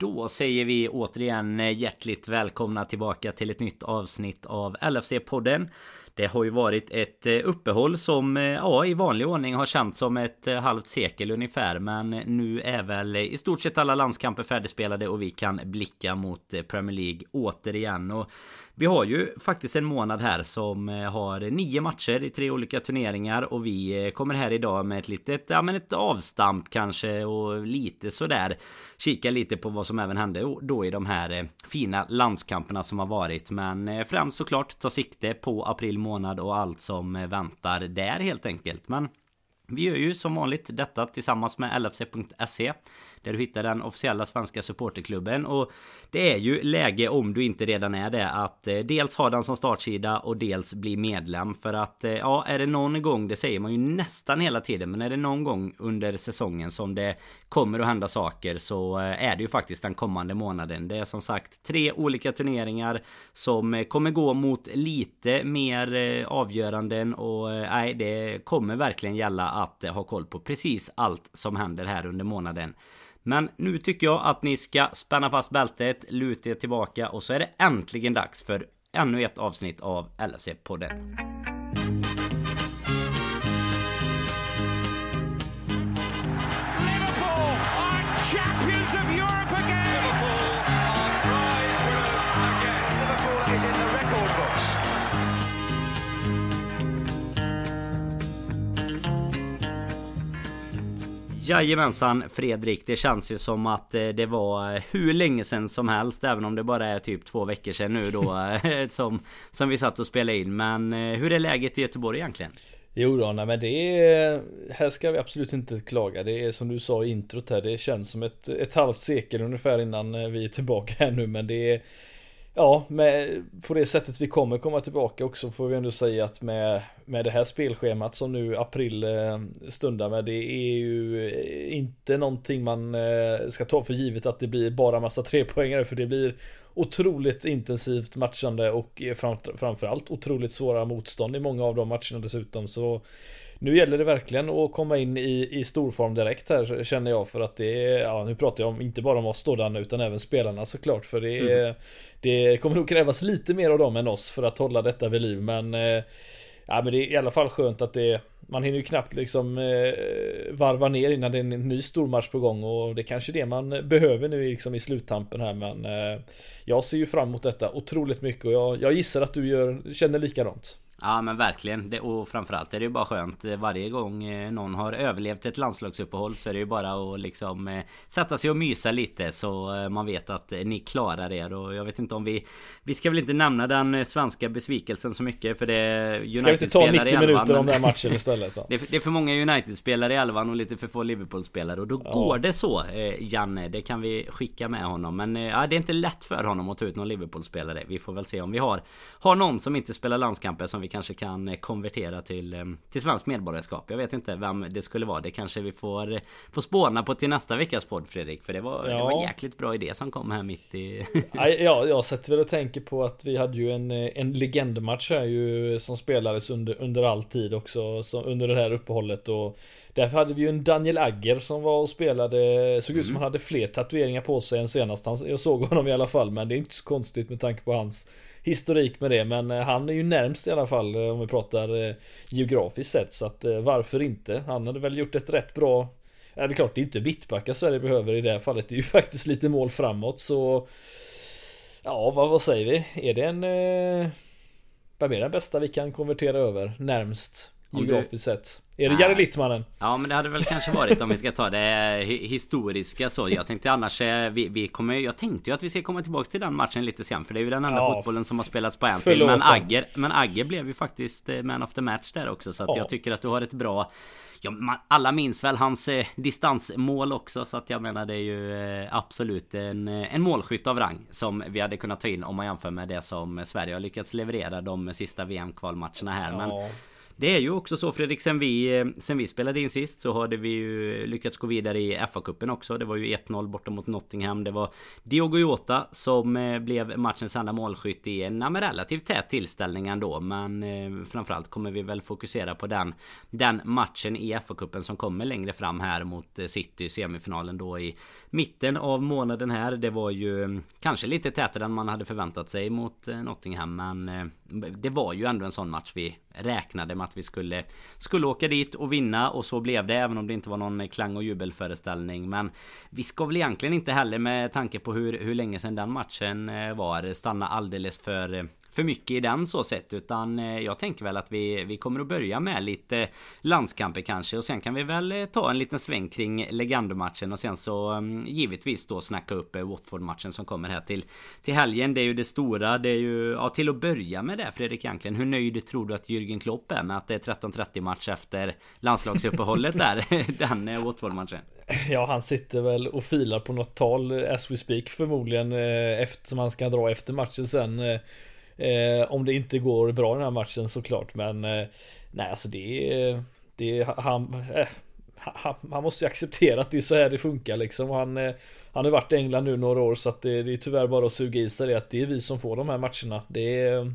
Då säger vi återigen eh, hjärtligt välkomna tillbaka till ett nytt avsnitt av LFC-podden. Det har ju varit ett eh, uppehåll som eh, ja, i vanlig ordning har känts som ett eh, halvt sekel ungefär. Men nu är väl i stort sett alla landskamper färdigspelade och vi kan blicka mot Premier League återigen. Och vi har ju faktiskt en månad här som har nio matcher i tre olika turneringar och vi kommer här idag med ett litet, ja men ett avstamp kanske och lite sådär kika lite på vad som även hände då i de här fina landskamperna som har varit. Men främst såklart ta sikte på april månad och allt som eh, väntar där helt enkelt. Men vi gör ju som vanligt detta tillsammans med LFC.se där du hittar den officiella svenska supporterklubben och det är ju läge om du inte redan är det att eh, dels ha den som startsida och dels bli medlem för att eh, ja är det någon gång det säger man ju nästan hela tiden men är det någon gång under säsongen som det kommer att hända saker så eh, är det ju faktiskt den kommande månaden. Det är som sagt tre olika turneringar som kommer gå mot lite mer avgöranden och nej det kommer verkligen gälla att ha koll på precis allt som händer här under månaden. Men nu tycker jag att ni ska spänna fast bältet, luta er tillbaka och så är det äntligen dags för ännu ett avsnitt av LFC-podden. Jajamensan Fredrik, det känns ju som att eh, det var hur länge sedan som helst Även om det bara är typ två veckor sedan nu då eh, som, som vi satt och spelade in. Men eh, hur är läget i Göteborg egentligen? Jo då, nej men det är Här ska vi absolut inte klaga. Det är som du sa i introt här Det känns som ett, ett halvt sekel ungefär innan vi är tillbaka här nu men det är Ja, med, på det sättet vi kommer komma tillbaka också får vi ändå säga att med, med det här spelschemat som nu april eh, stundar med det är ju eh, inte någonting man eh, ska ta för givet att det blir bara massa trepoängare för det blir otroligt intensivt matchande och framförallt otroligt svåra motstånd i många av de matcherna dessutom. Så nu gäller det verkligen att komma in i, i storform direkt här känner jag för att det är, ja nu pratar jag om inte bara om oss då Dan, utan även spelarna såklart för det är, mm. det kommer nog krävas lite mer av dem än oss för att hålla detta vid liv men eh, Ja men det är i alla fall skönt att det Man hinner ju knappt liksom eh, Varva ner innan det är en ny stormatch på gång och det är kanske det man behöver nu liksom i sluttampen här men eh, Jag ser ju fram emot detta otroligt mycket och jag, jag gissar att du gör, känner likadant Ja men verkligen. Det, och framförallt är det ju bara skönt. Varje gång eh, någon har överlevt ett landslagsuppehåll så är det ju bara att liksom eh, sätta sig och mysa lite så eh, man vet att ni klarar er. Och jag vet inte om vi... Vi ska väl inte nämna den svenska besvikelsen så mycket för det är United Ska vi inte ta 90 minuter om den matchen istället? det, är, det, är, för många United-spelare i elvan och lite för få Liverpool-spelare. Och då ja. går det så Janne. Det kan vi skicka med honom. Men ja, det är inte lätt för honom att ta ut någon Liverpool-spelare. Vi får väl se om vi har, har någon som inte spelar landskamper som vi kanske kan eh, konvertera till, eh, till svenskt medborgarskap. Jag vet inte vem det skulle vara. Det kanske vi får, eh, får spåna på till nästa veckas podd Fredrik. För det var, ja. det var en jäkligt bra idé som kom här mitt i... ja, jag sätter väl och tänker på att vi hade ju en, en legendmatch här ju som spelades under, under all tid också. Så, under det här uppehållet och Därför hade vi ju en Daniel Agger som var och spelade Såg ut som mm. han hade fler tatueringar på sig än senast Jag såg honom i alla fall men det är inte så konstigt med tanke på hans historik med det. Men eh, han är ju närmst i alla fall eh, om vi pratar eh, geografiskt sett. Så att varför inte? Han hade väl gjort ett rätt bra Ja det är klart det är inte mittbackar Sverige behöver i det här fallet. Det är ju faktiskt lite mål framåt så Ja vad, vad säger vi? Är det en Vem är den bästa vi kan konvertera över närmst Geografiskt sett Är det Jari Littmannen? Ja men det hade väl kanske varit om vi ska ta det historiska så Jag tänkte annars eh, vi, vi kommer Jag tänkte ju att vi ska komma tillbaka till den matchen lite sen För det är ju den enda ja, fotbollen som har spelats på Anfield Men Agger, men Agger blev ju faktiskt eh, man of the match där också Så att ja. jag tycker att du har ett bra Ja, alla minns väl hans eh, distansmål också så att jag menar det är ju eh, absolut en, en målskytt av rang Som vi hade kunnat ta in om man jämför med det som Sverige har lyckats leverera de sista VM-kvalmatcherna här ja. men det är ju också så Fredrik, sen vi, eh, sen vi spelade in sist så hade vi ju lyckats gå vidare i FA-cupen också. Det var ju 1-0 borta mot Nottingham. Det var Diogo Jota som eh, blev matchens enda målskytt i en relativt tät tillställning ändå. Men eh, framförallt kommer vi väl fokusera på den, den matchen i FA-cupen som kommer längre fram här mot eh, City semifinalen då i mitten av månaden här. Det var ju mm, kanske lite tätare än man hade förväntat sig mot Nottingham. Men det var ju ändå en sån match vi räknade med att vi skulle, skulle åka dit och vinna och så blev det även om det inte var någon klang och jubelföreställning. Men vi ska väl egentligen inte heller med tanke på hur, hur länge sedan den matchen eh, var stanna alldeles för för mycket i den så sett utan eh, jag tänker väl att vi, vi kommer att börja med lite landskamper kanske och sen kan vi väl eh, ta en liten sväng kring Legandomatchen och sen så mm, givetvis då snacka upp eh, Watford-matchen som kommer här till, till helgen. Det är ju det stora. Det är ju ja, till att börja med det Fredrik egentligen. Hur nöjd tror du att Jürgen Klopp är med att det är 13.30 match efter landslagsuppehållet där? den Watford-matchen. Ja, han sitter väl och filar på något tal as we speak förmodligen eh, eftersom han ska dra efter matchen sen. Eh, eh, om det inte går bra i den här matchen såklart, men eh, nej, alltså det är det han, eh, han, han måste ju acceptera att det är så här det funkar liksom. Han, eh, han har varit i England nu några år så att det, det är tyvärr bara att suga i sig det att det är vi som får de här matcherna. Det är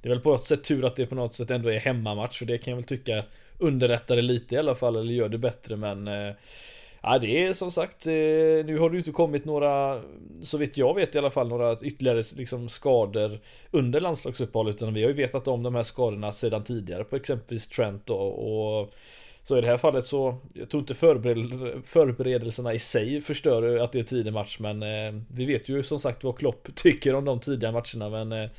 det är väl på något sätt tur att det på något sätt ändå är hemmamatch för det kan jag väl tycka underlättar det lite i alla fall eller gör det bättre men eh, Ja det är som sagt, eh, nu har det ju inte kommit några, så vitt jag vet i alla fall, några ytterligare liksom skador under landslagsuppehållet utan vi har ju vetat om de här skadorna sedan tidigare på exempelvis Trent då och så i det här fallet så, jag tror inte förberedelserna i sig förstör att det är tidig match men eh, vi vet ju som sagt vad Klopp tycker om de tidiga matcherna men eh,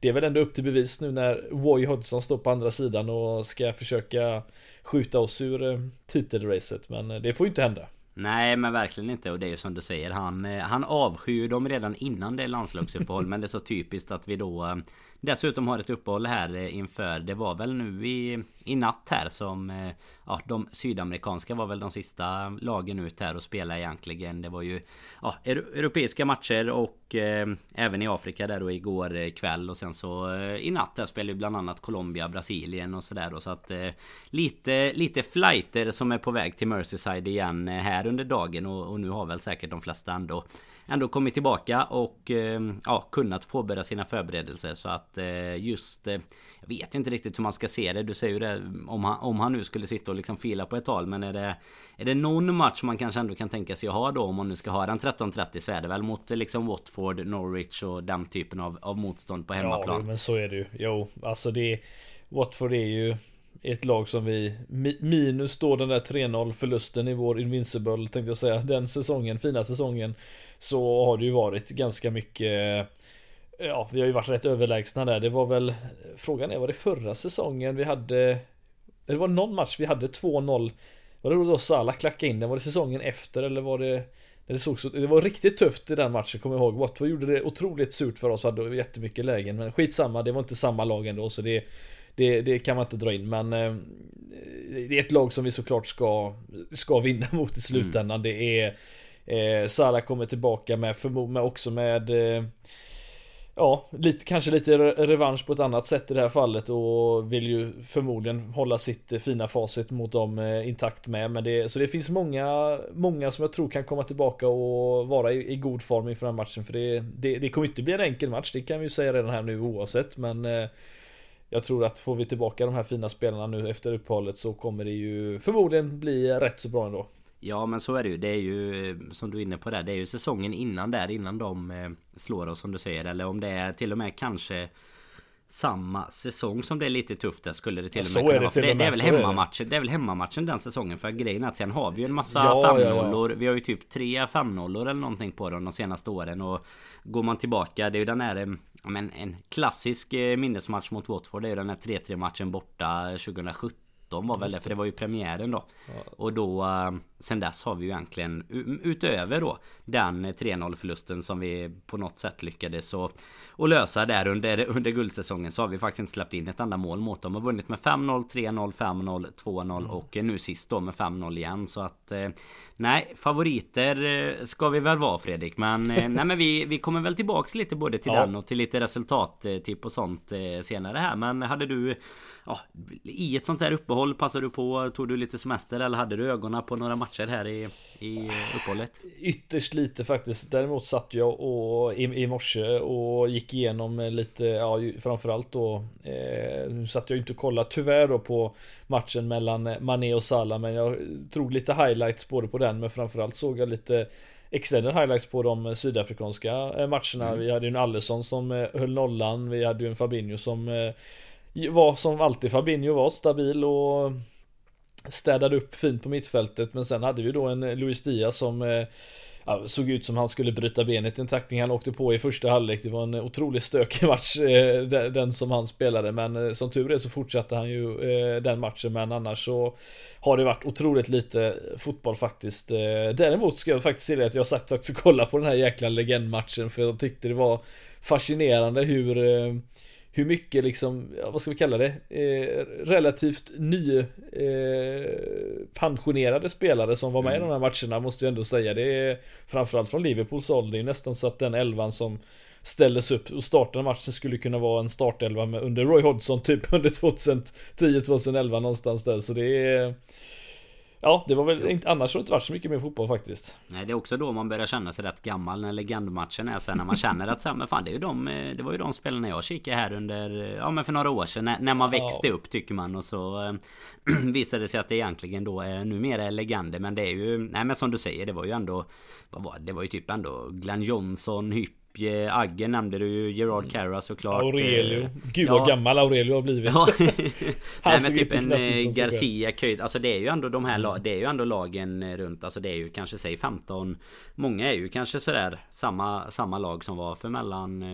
det är väl ändå upp till bevis nu när Roy Hodgson står på andra sidan och ska försöka skjuta oss ur eh, titelracet. Men eh, det får ju inte hända. Nej men verkligen inte och det är ju som du säger Han, eh, han avskyr dem redan innan det är landslagsuppehåll Men det är så typiskt att vi då Dessutom har ett uppehåll här eh, inför Det var väl nu i, i natt här som eh, Ja de sydamerikanska var väl de sista lagen ut här och spela egentligen. Det var ju Ja europeiska matcher och eh, Även i Afrika där då igår eh, kväll och sen så eh, I natt här spelade ju bland annat Colombia, Brasilien och sådär då. Så att eh, Lite Lite flighter som är på väg till Merseyside igen här under dagen och, och nu har väl säkert de flesta ändå ändå kommit tillbaka och eh, ja, kunnat påbörja sina förberedelser. Så att eh, just... Eh, jag vet inte riktigt hur man ska se det. Du säger ju det om han, om han nu skulle sitta och liksom fila på ett tal. Men är det, är det någon match man kanske ändå kan tänka sig att ha då? Om man nu ska ha den 13.30 så är det väl mot liksom Watford, Norwich och den typen av, av motstånd på hemmaplan. Ja, men så är det ju. Jo, alltså det... Watford är ju ett lag som vi minus då den där 3-0 förlusten i vår Invincible tänkte jag säga den säsongen, fina säsongen så har det ju varit ganska mycket eh, Ja, vi har ju varit rätt överlägsna där. Det var väl Frågan är, var det förra säsongen vi hade Det var någon match vi hade 2-0 Var det då Salah klackade in den? Var det säsongen efter eller var det det, såg så, det var riktigt tufft i den matchen, kommer jag ihåg. Watford gjorde det otroligt surt för oss, hade jättemycket lägen. Men skitsamma, det var inte samma lag ändå, så det, det, det kan man inte dra in. Men eh, det är ett lag som vi såklart ska, ska vinna mot i slutändan. Mm. Det är Eh, Salah kommer tillbaka med, med också med eh, Ja, lite, kanske lite revansch på ett annat sätt i det här fallet och vill ju förmodligen hålla sitt eh, fina facit mot dem intakt med. Men det, så det finns många, många som jag tror kan komma tillbaka och vara i, i god form inför den här matchen. För det, det, det kommer inte bli en enkel match, det kan vi ju säga redan här nu oavsett. Men jag tror att får vi tillbaka de här fina spelarna nu efter uppehållet så kommer det ju förmodligen bli rätt så bra ändå. Ja men så är det ju. Det är ju som du är inne på där. Det är ju säsongen innan där innan de eh, slår oss som du säger. Eller om det är till och med kanske samma säsong som det är lite tufft där skulle det till och med kunna vara. För det, det, är väl hemmamatchen, det är väl hemmamatchen den säsungen. För grejen är att sen har vi ju en massa ja, 5-0 ja, Vi har ju typ tre 5-0 eller någonting på dem de senaste åren. Och går man tillbaka, det är ju den här men en klassisk eh, minnesmatch mot Watford. Det är ju den här 3-3 matchen borta 2017 17 var väl det för det var ju premiären då. Ja. Och då eh, sen dess har vi ju egentligen utöver då den 3-0 förlusten som vi på något sätt lyckades och, och lösa där under, under guldsäsongen så har vi faktiskt inte släppt in ett enda mål mot dem. Har vunnit med 5-0, 3-0, 5-0, 2-0 mm. och nu sist då med 5-0 igen så att eh, Nej favoriter ska vi väl vara Fredrik men nej men vi, vi kommer väl tillbaks lite både till ja. den och till lite resultattipp och sånt senare här men hade du ja, I ett sånt här uppehåll passade du på Tog du lite semester eller hade du ögonen på några matcher här i, i uppehållet? Ytterst lite faktiskt Däremot satt jag och, i, i morse och gick igenom lite Ja framförallt då eh, Nu satt jag inte och kollade tyvärr då på Matchen mellan Mané och Salah Men jag drog lite highlights både på den men framförallt såg jag lite extended highlights på de sydafrikanska eh, matcherna. Mm. Vi hade ju en Allison som eh, höll nollan. Vi hade ju en Fabinho som eh, var som alltid Fabinho var stabil och städade upp fint på mittfältet. Men sen hade vi då en Luis Diaz som eh, ja, såg ut som han skulle bryta benet i en tackling han åkte på i första halvlek. Det var en otroligt stökig match, eh, den som han spelade. Men eh, som tur är så fortsatte han ju den matchen. Men annars så har det varit otroligt lite fotboll faktiskt. Däremot ska jag faktiskt säga att jag satt faktiskt och kollade på den här jäkla legendmatchen. För jag tyckte det var fascinerande hur hur mycket liksom, vad ska vi kalla det, eh, relativt ny eh, pensionerade spelare som var med mm. i de här matcherna måste jag ändå säga. Det är framförallt från Liverpools håll. Det är nästan så att den elvan som ställdes upp och startade matchen skulle kunna vara en startelva med, under Roy Hodgson typ under 2010-2011 någonstans där. Så det är Ja, det var väl inte, annars har det inte varit så mycket mer fotboll faktiskt. Nej, det är också då man börjar känna sig rätt gammal när legendmatchen är sen när man känner att så här, men fan det är ju de, eh, det var ju de spelarna jag kikade här under, eh, ja men för några år sedan när, när man växte ja. upp tycker man och så äh, visade det sig att det egentligen då är numera är legender men det är ju, nej men som du säger det var ju ändå, vad var det, det var ju typ ändå Glenn Johnson, Hypp Agge nämnde du ju, Gerard mm. Carra såklart. Aurelio. Eh, Gud vad ja. gammal Aurelio har blivit. Ja. Nej men typ en eh, Garcia, Köjd. Alltså det är ju ändå de här mm. Det är ju ändå lagen eh, runt. Alltså det är ju kanske säg 15. Många är ju kanske sådär samma, samma lag som var för mellan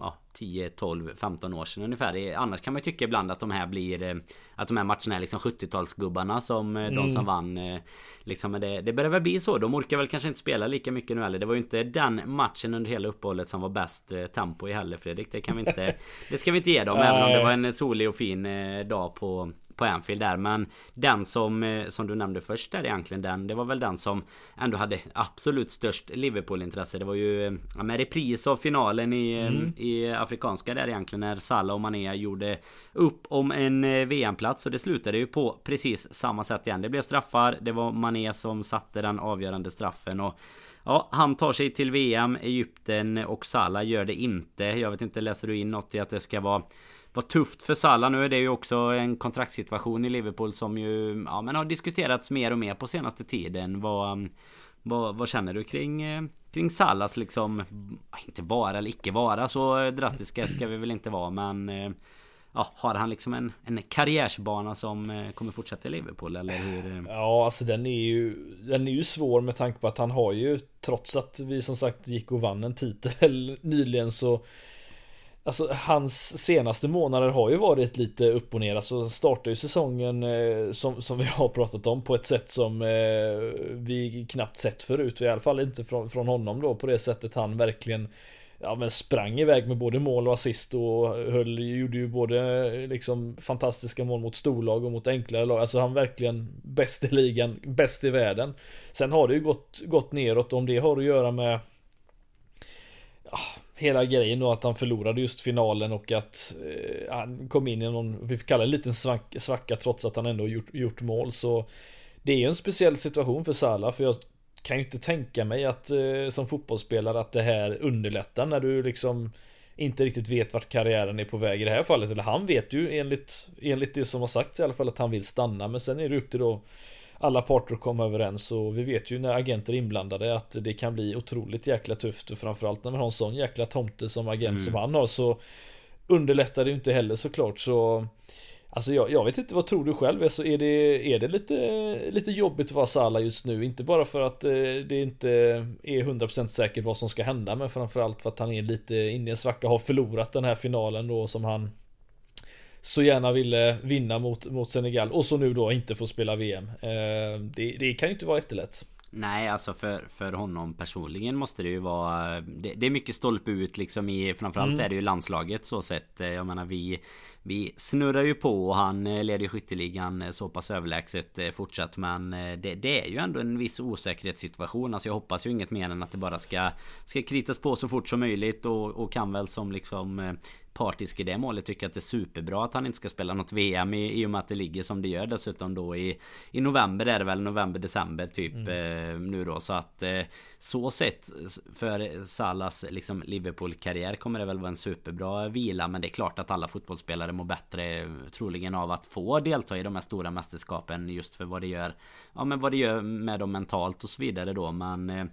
ja, 10, 12, 15 år sedan ungefär. Annars kan man tycka ibland att de här blir eh, Att de här matcherna är liksom 70-talsgubbarna som mm. de som vann eh, Liksom det, det börjar väl bli så. De orkar väl kanske inte spela lika mycket nu heller. Det var ju inte den matchen under hela uppehållet som var bäst tempo i heller Fredrik. Det kan vi inte Det ska vi inte ge dem även om det var en solig och fin dag på på Anfield där. Men den som, eh, som du nämnde först där egentligen den, det var väl den som ändå hade absolut störst Liverpool-intresse. Det var ju ja, med repris av finalen i, eh, mm. i Afrikanska där egentligen när Salah och Mané gjorde upp om en eh, VM-plats. Och det slutade ju på precis samma sätt igen. Det blev straffar. Det var Mané som satte den avgörande straffen. och Ja, han tar sig till VM, Egypten och Salah gör det inte. Jag vet inte, läser du in något i att det ska vara var tufft för Salah. Nu är det ju också en kontraktssituation i Liverpool som ju ja, men har diskuterats mer och mer på senaste tiden. Vad, vad, vad känner du kring, kring Salas liksom... Inte vara eller icke vara så drastiska ska vi väl inte vara men... Eh, ja, har han liksom en, en karriärsbana som eh, kommer fortsätta i Liverpool eller hur? Ja, alltså den är ju Den är ju svår med tanke på att han har ju Trots att vi som sagt gick och vann en titel nyligen så Alltså hans senaste månader har ju varit lite upp och ner. Alltså startar ju säsongen eh, som, som vi har pratat om på ett sätt som eh, vi knappt sett förut. I alla fall inte från, från honom då på det sättet han verkligen Ja men sprang iväg med både mål och assist och höll, gjorde ju både eh, liksom fantastiska mål mot storlag och mot enklare lag. Alltså han verkligen bäst i ligan, bäst i världen. Sen har det ju gått, gått neråt om det har att göra med ja, hela grejen då att han förlorade just finalen och att eh, han kom in i någon, vi får kalla det en liten svacka, svacka trots att han ändå gjort, gjort mål. Så det är ju en speciell situation för Salah för jag kan ju inte tänka mig att eh, som fotbollsspelare att det här underlättar när du liksom inte riktigt vet vart karriären är på väg i det här fallet. Eller han vet ju enligt, enligt det som har sagts i alla fall att han vill stanna. Men sen är det upp till då alla parter kom överens och vi vet ju när agenter är inblandade att det kan bli otroligt jäkla tufft och framförallt när man har en sån jäkla tomte som agent mm. som han har så underlättar det ju inte heller såklart så Alltså jag, jag, vet inte, vad tror du själv? Alltså är det, är det lite, lite jobbigt att vara Sala just nu? Inte bara för att eh, det inte är 100% säkert vad som ska hända Men framförallt för att han är lite inne i en svacka Har förlorat den här finalen då som han så gärna ville vinna mot, mot Senegal och så nu då inte får spela VM. Eh, det, det kan ju inte vara jättelätt. Nej alltså för, för honom personligen måste det ju vara Det, det är mycket stolpe ut liksom i Framförallt mm. är det ju landslaget så sett eh, Jag menar vi Vi snurrar ju på och han eh, leder skytteligan så pass överlägset fortsatt Men det, det, är ju ändå en viss osäkerhetssituation Alltså jag hoppas ju inget mer än att det bara ska Ska kritas på så fort som möjligt och, och kan väl som liksom partisk i det målet. Tycker att det är superbra att han inte ska spela något VM i, i och med att det ligger som det gör dessutom då i I november är det väl november december typ mm. eh, nu då. Så att eh, Så sett för Salas liksom Liverpool karriär kommer det väl vara en superbra vila. Men det är klart att alla fotbollsspelare mår bättre troligen av att få delta i de här stora mästerskapen just för vad det gör Ja men vad det gör med dem mentalt och så vidare då. Men eh,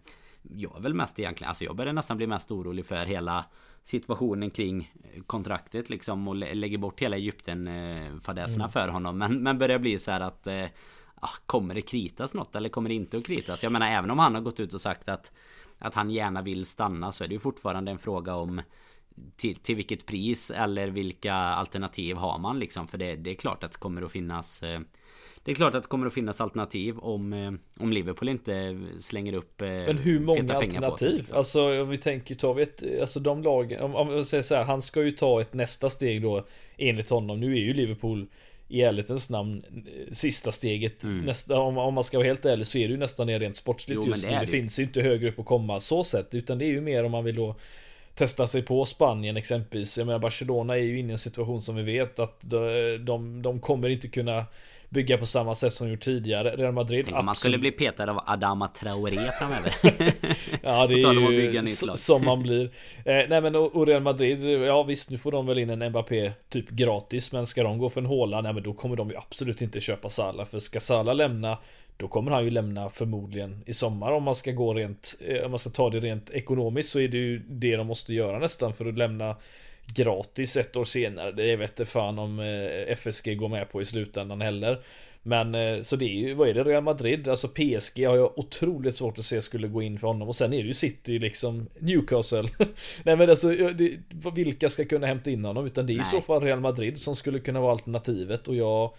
jag är väl mest egentligen, alltså jag börjar nästan bli mest orolig för hela situationen kring kontraktet liksom och lägger bort hela Egypten eh, mm. för honom. Men, men börjar bli så här att eh, ah, Kommer det kritas något eller kommer det inte att kritas? Jag menar även om han har gått ut och sagt att Att han gärna vill stanna så är det ju fortfarande en fråga om till, till vilket pris eller vilka alternativ har man liksom? För det, det är klart att det kommer att finnas eh, det är klart att det kommer att finnas alternativ om, eh, om Liverpool inte slänger upp eh, Men hur många alternativ? Liksom. Alltså om vi tänker, tar vi ett, alltså de lagen, om, om vi säger så här, han ska ju ta ett nästa steg då enligt honom. Nu är ju Liverpool i ärlighetens namn eh, sista steget mm. nästa, om, om, man ska vara helt ärlig så är det ju nästan det rent sportsligt jo, just nu. Det, det finns ju inte högre upp att komma så sett utan det är ju mer om man vill då testa sig på Spanien exempelvis. Jag menar Barcelona är ju inne i en situation som vi vet att de, de, de kommer inte kunna bygga på samma sätt som gjort tidigare. Real Madrid Tänk om man skulle bli petad av Adama Traoré framöver. ja det är ju som man blir. Eh, nej men och Real Madrid, ja visst nu får de väl in en Mbappé typ gratis. Men ska de gå för en håla, nej men då kommer de ju absolut inte köpa Salah. För ska Salah lämna då kommer han ju lämna förmodligen i sommar om man ska gå rent, eh, om man ska ta det rent ekonomiskt så är det ju det de måste göra nästan för att lämna gratis ett år senare. Det vet inte fan om eh, FSG går med på i slutändan heller. Men eh, så det är ju, vad är det, Real Madrid? Alltså PSG har jag otroligt svårt att se skulle gå in för honom och sen är det ju City liksom Newcastle. Nej men alltså det, vilka ska kunna hämta in honom? Utan det är Nej. i så fall Real Madrid som skulle kunna vara alternativet och jag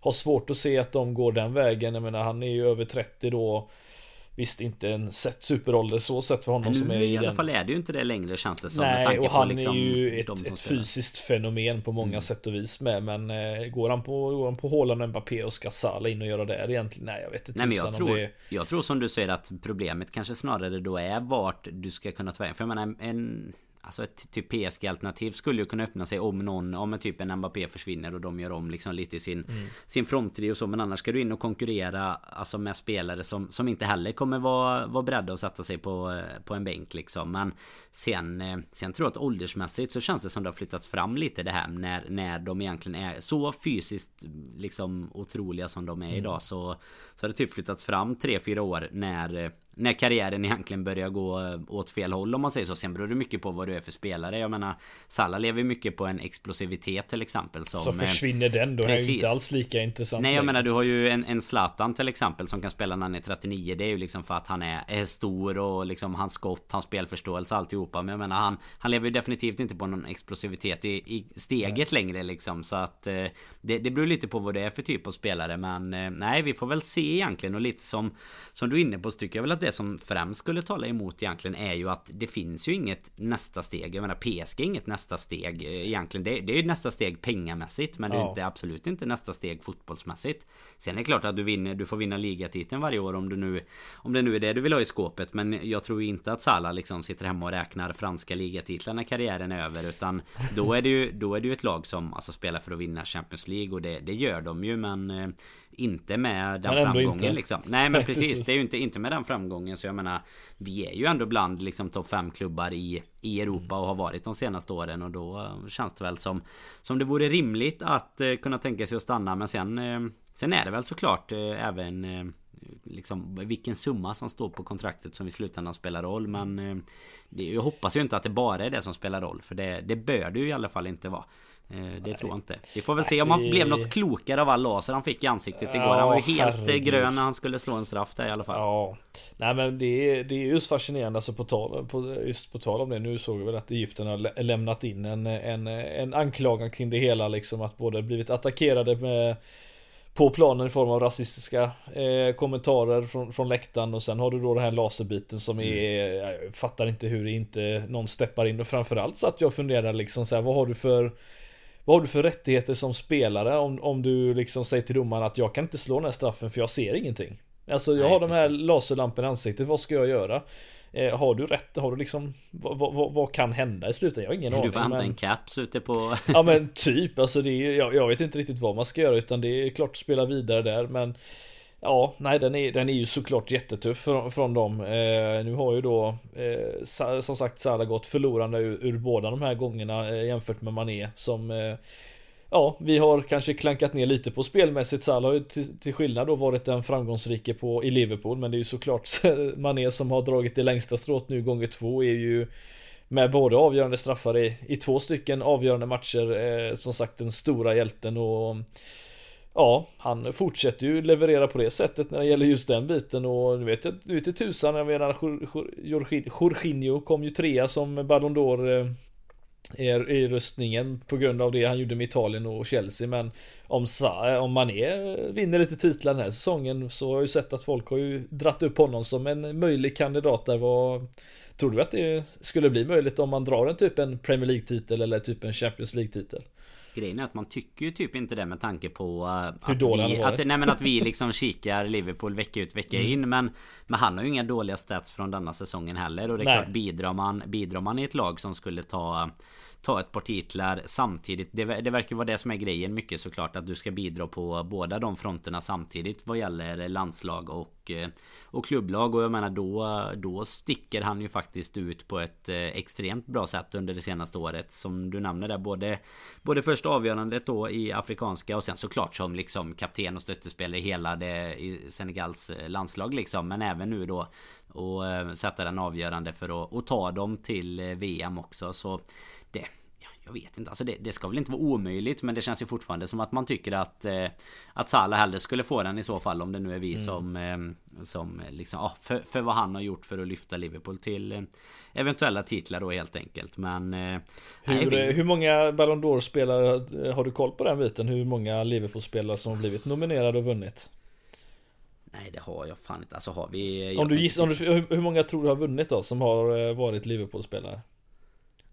har svårt att se att de går den vägen. Jag menar han är ju över 30 då. Visst inte en sett superålder så sett för honom Men som är i, i alla fall är det ju inte det längre känns det som. Nej och han liksom är ju ett, ett fysiskt fenomen på många mm. sätt och vis med. Men eh, går han på, går han på Haaland och Mbappé och ska Salah in och göra det egentligen? Nej jag vet inte. Nej men jag tror, det... jag tror som du säger att problemet kanske snarare då är vart du ska kunna ta vägen. För jag menar en Alltså ett typ PSG-alternativ skulle ju kunna öppna sig om någon, om en typ en Mbappé försvinner och de gör om liksom lite sin, mm. sin fronttrio och så. Men annars ska du in och konkurrera alltså med spelare som, som inte heller kommer vara, vara beredda att sätta sig på, på en bänk liksom. Men sen, eh, sen tror jag att åldersmässigt så känns det som det har flyttats fram lite det här när, när de egentligen är så fysiskt liksom otroliga som de är mm. idag. Så, så har det typ flyttats fram 3-4 år när när karriären egentligen börjar gå åt fel håll om man säger så. Sen beror det mycket på vad du är för spelare. Jag menar Salah lever mycket på en explosivitet till exempel. Som, så försvinner den då precis. är ju inte alls lika intressant. Nej jag menar du har ju en, en Zlatan till exempel som kan spela när han är 39. Det är ju liksom för att han är, är stor och liksom hans skott, hans spelförståelse alltihopa. Men jag menar han, han lever ju definitivt inte på någon explosivitet i, i steget nej. längre liksom. Så att eh, det, det beror lite på vad det är för typ av spelare. Men eh, nej vi får väl se egentligen och lite som som du är inne på så tycker jag väl att det som främst skulle tala emot egentligen är ju att det finns ju inget nästa steg. Jag menar PSG är inget nästa steg eh, egentligen. Det, det är ju nästa steg pengamässigt men ja. det är inte, absolut inte nästa steg fotbollsmässigt. Sen är det klart att du vinner, du får vinna ligatiteln varje år om du nu Om det nu är det du vill ha i skåpet. Men jag tror inte att Salah liksom sitter hemma och räknar franska ligatitlar när karriären är över. Utan då är det ju, då är det ju ett lag som alltså spelar för att vinna Champions League och det, det gör de ju men eh, inte med den framgången inte. liksom. Nej men precis, precis. Det är ju inte, inte med den framgången. Så jag menar Vi är ju ändå bland liksom topp 5 klubbar i, i Europa och har varit de senaste åren. Och då känns det väl som Som det vore rimligt att eh, kunna tänka sig att stanna. Men sen eh, Sen är det väl såklart eh, även eh, Liksom vilken summa som står på kontraktet som i slutändan spelar roll. Men eh, Jag hoppas ju inte att det bara är det som spelar roll. För det, det bör det ju i alla fall inte vara. Eh, det Nej. tror jag inte. Vi får väl Nej, se om han det... blev något klokare av all laser han fick i ansiktet igår. Ja, han var ju helt herregud. grön när han skulle slå en straff där i alla fall. Ja. Nej men det är, det är just fascinerande alltså på tal, på, just på tal om det. Nu såg vi väl att Egypten har lämnat in en, en, en anklagan kring det hela liksom. Att både blivit attackerade med på planen i form av rasistiska eh, kommentarer från, från läktaren och sen har du då den här laserbiten som mm. är, jag fattar inte hur det inte någon steppar in och framförallt så att jag funderar liksom så här, vad har du för vad har du för rättigheter som spelare om, om du liksom säger till domaren att jag kan inte slå den här straffen för jag ser ingenting? Alltså jag Nej, har de här laserlamporna i ansiktet, vad ska jag göra? Eh, har du rätt? Har du liksom vad, vad, vad kan hända i slutet? Jag har ingen du aning. Du får hämta men... en caps ute på... ja men typ, alltså det är, jag, jag vet inte riktigt vad man ska göra utan det är klart att spela vidare där men Ja, nej den är, den är ju såklart jättetuff från, från dem. Eh, nu har ju då eh, som sagt Salah gått förlorande ur, ur båda de här gångerna eh, jämfört med Mané som eh, Ja, vi har kanske klankat ner lite på spelmässigt. Salah har ju till, till skillnad då varit den framgångsrike på, i Liverpool. Men det är ju såklart Mané som har dragit det längsta strået nu gånger två är ju med både avgörande straffar i, i två stycken avgörande matcher. Eh, som sagt den stora hjälten och Ja, han fortsätter ju leverera på det sättet när det gäller just den biten och nu vet jag, nu vet jag tusan, jag menar Jorginho kom ju trea som Ballon d'Or eh, är i röstningen på grund av det han gjorde med Italien och Chelsea men om, om Mané vinner lite titlar den här säsongen så har jag ju sett att folk har ju dratt upp honom som en möjlig kandidat där var Tror du att det skulle bli möjligt om man drar en typ en Premier League-titel eller typ en Champions League-titel? Grejen är att man tycker ju typ inte det med tanke på uh, Hur dålig vi, han att, nej, men att vi liksom kikar Liverpool vecka ut vecka mm. in men, men han har ju inga dåliga stats från denna säsongen heller och det är nej. klart bidrar man, bidrar man i ett lag som skulle ta ta ett par titlar samtidigt. Det, det verkar vara det som är grejen mycket såklart. Att du ska bidra på båda de fronterna samtidigt vad gäller landslag och, eh, och klubblag. Och jag menar då, då sticker han ju faktiskt ut på ett eh, extremt bra sätt under det senaste året. Som du nämner där. Både, både första avgörandet då i Afrikanska och sen såklart som liksom kapten och stöttespelare i hela det i Senegals eh, landslag liksom. Men även nu då och sätta den avgörande för att och ta dem till VM också. Så det jag vet inte, alltså det, det, ska väl inte vara omöjligt men det känns ju fortfarande som att man tycker att eh, Att Salah hellre skulle få den i så fall om det nu är vi mm. som eh, Som liksom, ja, för, för vad han har gjort för att lyfta Liverpool till eh, Eventuella titlar då helt enkelt men eh, hur, nej, hur många Ballon d'Or spelare Har du koll på den biten? Hur många Liverpool spelare som har blivit nominerade och vunnit? Nej det har jag fan inte, alltså har vi Om du gissar, om du, hur många tror du har vunnit då som har eh, varit Liverpool-spelare?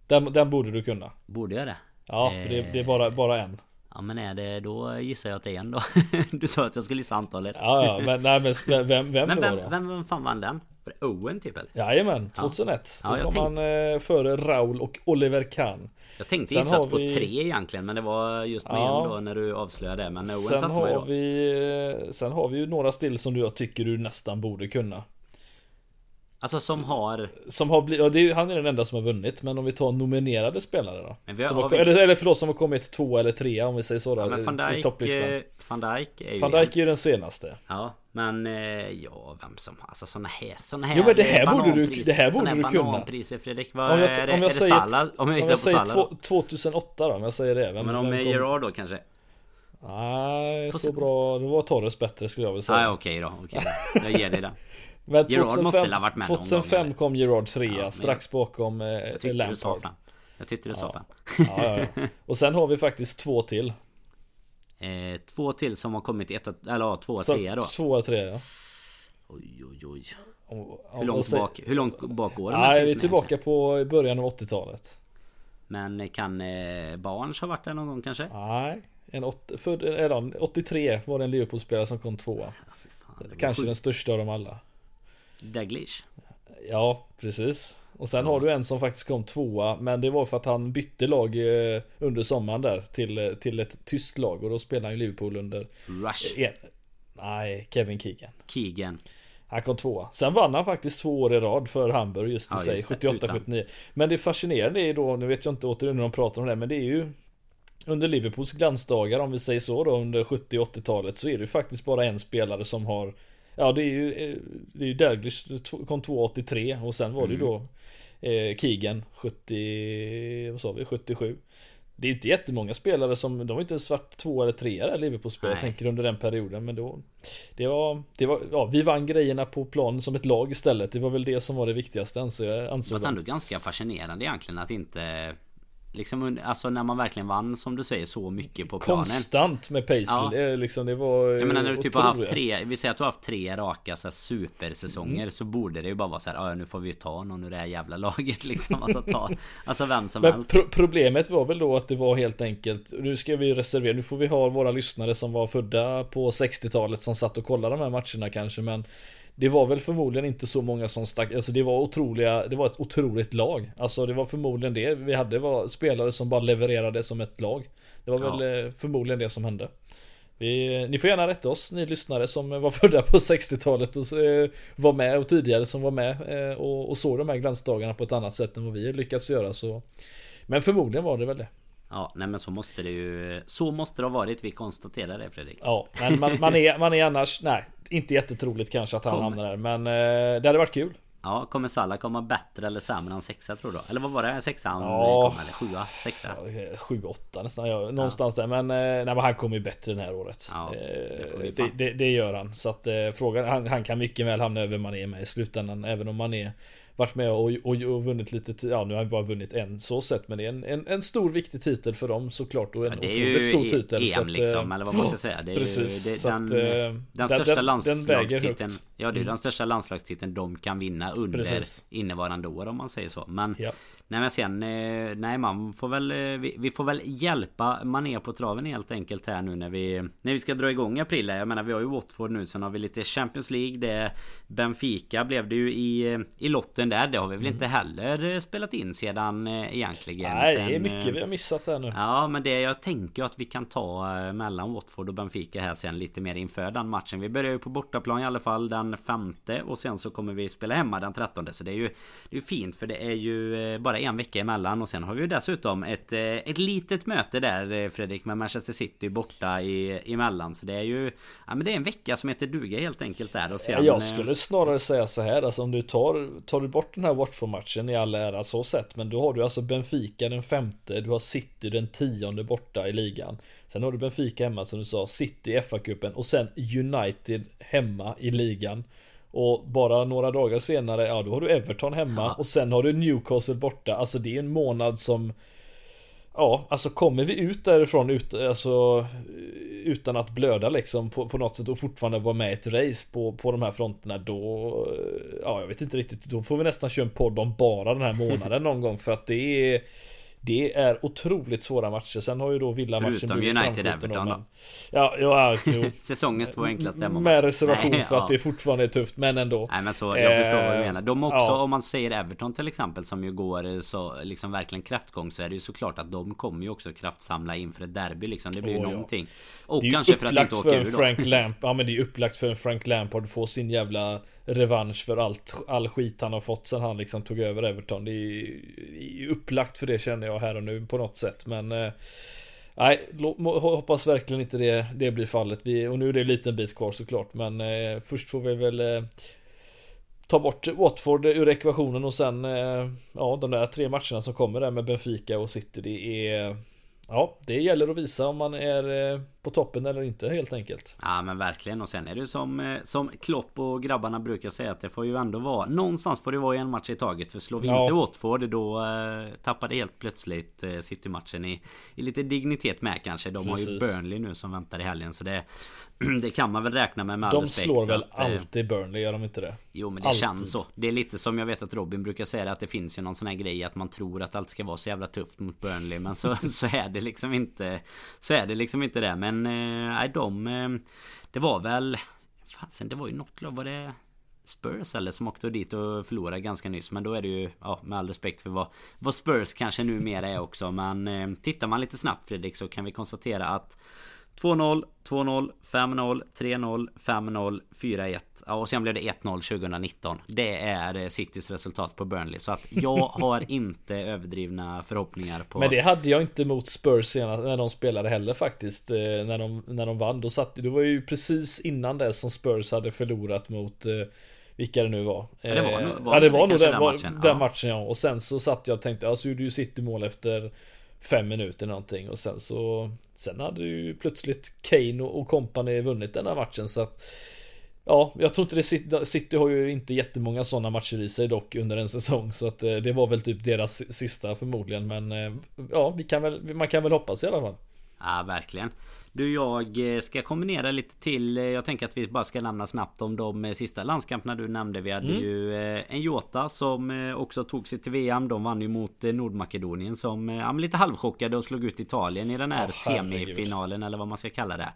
Den, den borde du kunna. Borde jag det? Ja, för det, det är bara, bara en. Ja men är det, då gissar jag att det är en då. du sa att jag skulle gissa antalet. Ja, ja men, nej, men vem, vem, men vem, då? Vem, vem fan vann den? Var det Owen typ eller? Jajamän, 2001. Ja. Då ja, kom tänk... han eh, före Raul och Oliver Kahn. Jag tänkte gissa på vi... tre egentligen men det var just med ja. då när du avslöjade det. Men Owen sen satte har då. vi eh, Sen har vi ju några still som jag tycker du nästan borde kunna. Alltså som har... Som har blivit, ja, det är, han är den enda som har vunnit Men om vi tar nominerade spelare då? Men vi har, har, har vi... eller, eller förlåt som har kommit två eller tre om vi säger så då, ja, men Van Dijk, topplistan. Van Dijk är ju Van Dijk är ju den senaste. Ja men eh, ja vem som Alltså såna här Såna här Jo men det här borde du Det här borde du kunna. Fredrik. Vad om jag, är det? Om jag är säger, det Salah? Om jag, om jag säger 2008 då om jag säger det vem, Men om Gerard då kanske? Nej så bra. Det var Torres bättre skulle jag vilja säga. Nej okej då okej Jag ger dig det men 2005, varit med 2005 kom Gerard trea ja, strax bakom eh, Lampard. Jag tyckte du sa fem. Ja, ja, ja. Och sen har vi faktiskt två till. Eh, två till som har kommit ett, eller ja, två och tre då. Två och tre ja. Oj oj oj. hur, långt säger, bak, hur långt bak går Nej, vi är tillbaka på början av 80-talet. Men kan eh, Barnes ha varit där någon gång kanske? Nej. En åt, för, eller, 83 var det en Liverpool-spelare som kom tvåa. Ja, kanske den största av dem alla. Daglish. Ja, precis. Och sen har du en som faktiskt kom tvåa Men det var för att han bytte lag eh, under sommaren där till, eh, till ett tyst lag Och då spelade han ju Liverpool under Rush. En, Nej, Kevin Keegan. Keegan. Han kom tvåa. Sen vann han faktiskt två år i rad för Hamburg just i ja, sig 78-79 Men det fascinerande är då Nu vet jag inte återigen när de pratar om det Men det är ju Under Liverpools glansdagar om vi säger så då Under 70 80-talet Så är det ju faktiskt bara en spelare som har Ja det är ju eh, Det är ju Daglish kom 283 och sen var det ju mm. då eh, Keegan 70, vad sa vi, 77 det är inte jättemånga spelare som, de har inte ens varit två eller tre där Liverpool-spelare, jag tänker under den perioden men då Det var, det var, ja vi vann grejerna på planen som ett lag istället. Det var väl det som var det viktigaste anser jag ansåg Det var ändå ganska fascinerande egentligen att inte Liksom alltså när man verkligen vann som du säger så mycket på planen Konstant med Paisley ja. det, liksom, det var Jag menar när du typ har haft tre Vi säger att du har haft tre raka så här, supersäsonger mm. Så borde det ju bara vara så här Ja nu får vi ta någon ur det här jävla laget liksom Alltså ta Alltså vem som Men helst pro Problemet var väl då att det var helt enkelt Nu ska vi reservera Nu får vi ha våra lyssnare som var födda på 60-talet Som satt och kollade de här matcherna kanske men det var väl förmodligen inte så många som stack, alltså det var otroliga, det var ett otroligt lag. Alltså det var förmodligen det vi hade var spelare som bara levererade som ett lag. Det var ja. väl eh, förmodligen det som hände. Vi, ni får gärna rätta oss, ni lyssnare som var födda på 60-talet och eh, var med och tidigare som var med eh, och, och såg de här glansdagarna på ett annat sätt än vad vi lyckats göra så. Men förmodligen var det väl det. Ja, nej men så måste det ju Så måste det ha varit, vi konstaterar det Fredrik Ja, men man, man, är, man är annars Nej, inte jättetroligt kanske att han Kom. hamnar där Men eh, det hade varit kul Ja, kommer Salah komma bättre eller sämre än sexa tror du? Eller vad var det? Sexa han ja, kom eller sjua? Sexa? Sju, åtta nästan, ja, någonstans ja. där Men, eh, nej, men han kommer ju bättre det här året ja, det, eh, det, det, det, gör han Så att eh, frågan, han, han kan mycket väl hamna över Mané med i slutändan Även om Mané varit med och, och, och vunnit lite, ja nu har han bara vunnit en så sett men det är en, en, en stor viktig titel för dem såklart och en ja, otroligt stor titel. EM att, liksom, eller vad man ska säga. Det är precis, ju, det, den, att, den, den, största den, landslagstiteln. Ja det är mm. den största landslagstiteln de kan vinna under precis. innevarande år om man säger så. Men ja. Nej men sen eh, Nej man får väl eh, vi, vi, får väl hjälpa Mané på traven helt enkelt här nu när vi När vi ska dra igång i april Jag menar vi har ju Watford nu Sen har vi lite Champions League. Det Benfica blev det ju i I lotten där. Det har vi väl mm. inte heller spelat in sedan egentligen. Nej sen, det är mycket vi har missat här nu. Ja men det jag tänker att vi kan ta Mellan Watford och Benfica här sen lite mer inför den matchen. Vi börjar ju på bortaplan i alla fall Den femte Och sen så kommer vi spela hemma den trettonde. Så det är ju Det är fint för det är ju bara en vecka emellan och sen har vi ju dessutom ett, eh, ett litet möte där eh, Fredrik med Manchester City borta i, emellan. Så det är ju ja, men det är en vecka som heter duga helt enkelt där. Och sen, jag eh, skulle snarare säga så här, alltså om du tar, tar du bort den här Watford-matchen i all ära så sett, men då har du alltså Benfica den femte, du har City den tionde borta i ligan. Sen har du Benfica hemma som du sa, City i FA-cupen och sen United hemma i ligan. Och bara några dagar senare, ja då har du Everton hemma ja. och sen har du Newcastle borta. Alltså det är en månad som Ja, alltså kommer vi ut därifrån ut, alltså, utan att blöda liksom på, på något sätt och fortfarande vara med i ett race på, på de här fronterna då Ja, jag vet inte riktigt. Då får vi nästan köra en podd om bara den här månaden någon gång för att det är det är otroligt svåra matcher. Sen har ju då Villa-matchen Förutom United Everton då. Ja, ja, jo. Säsongens två enklaste hemmamatcher. Med reservation Nej, för ja. att det fortfarande är tufft, men ändå. Nej men så, jag förstår vad du eh, menar. De också, ja. om man säger Everton till exempel, som ju går så liksom verkligen kraftgång, så är det ju såklart att de kommer ju också kraftsamla inför ett derby liksom. Det blir ju oh, någonting. Och kanske för att inte åka ur då. Frank Lamp, ja men det är ju upplagt för en Frank Lampard att få sin jävla revansch för allt, all skit han har fått sen han liksom tog över Everton. Det är upplagt för det känner jag här och nu på något sätt. Men eh, nej, hoppas verkligen inte det, det blir fallet. Vi, och nu är det en liten bit kvar såklart. Men eh, först får vi väl eh, ta bort Watford ur ekvationen och sen eh, ja, de där tre matcherna som kommer där med Benfica och City. Det är Ja, det gäller att visa om man är eh, på toppen eller inte helt enkelt. Ja men verkligen och sen är det som, eh, som Klopp och grabbarna brukar säga att det får ju ändå vara Någonstans får det vara en match i taget för slår vi ja. inte Watford då eh, tappar det helt plötsligt eh, City-matchen i, i lite dignitet med kanske. De Precis. har ju Burnley nu som väntar i helgen så det Det kan man väl räkna med med De slår väl att, eh, alltid Burnley, gör de inte det? Jo men det alltid. känns så Det är lite som jag vet att Robin brukar säga att det finns ju någon sån här grej att man tror att allt ska vara så jävla tufft mot Burnley Men så, så är det liksom inte Så är det liksom inte det men men, eh, Nej de eh, Det var väl Fasen det var ju något lag var det Spurs eller som åkte dit och förlorade ganska nyss? Men då är det ju Ja med all respekt för vad Vad Spurs kanske numera är också. Men eh, Tittar man lite snabbt Fredrik så kan vi konstatera att 2-0, 2-0, 5-0, 3-0, 5-0, 4-1. Ja, och sen blev det 1-0 2019. Det är eh, Citys resultat på Burnley. Så att jag har inte överdrivna förhoppningar på... Men det hade jag inte mot Spurs senast när de spelade heller faktiskt. Eh, när de, när de vann. Då satt, det var ju precis innan det som Spurs hade förlorat mot eh, vilka det nu var. Ja, det var nog, var ja, det var nog den, den, matchen. den ja. matchen ja. Och sen så satt jag och tänkte, ja så gjorde ju City mål efter fem minuter någonting och sen så Sen hade ju plötsligt Kane och, kompani company vunnit den här matchen så att Ja, jag tror inte det City, City har ju inte jättemånga sådana matcher i sig dock under en säsong så att eh, det var väl typ deras sista förmodligen men eh, ja, vi kan väl, man kan väl hoppas i alla fall. Ja, verkligen. Du, jag eh, ska kombinera lite till. Jag tänker att vi bara ska nämna snabbt om de sista landskamperna du nämnde. Vi hade mm. ju en Jota som också tog sig till VM. De vann ju mot Nordmakedonien som ja, lite halvchockade och slog ut Italien i den här oh, semifinalen eller vad man ska kalla det.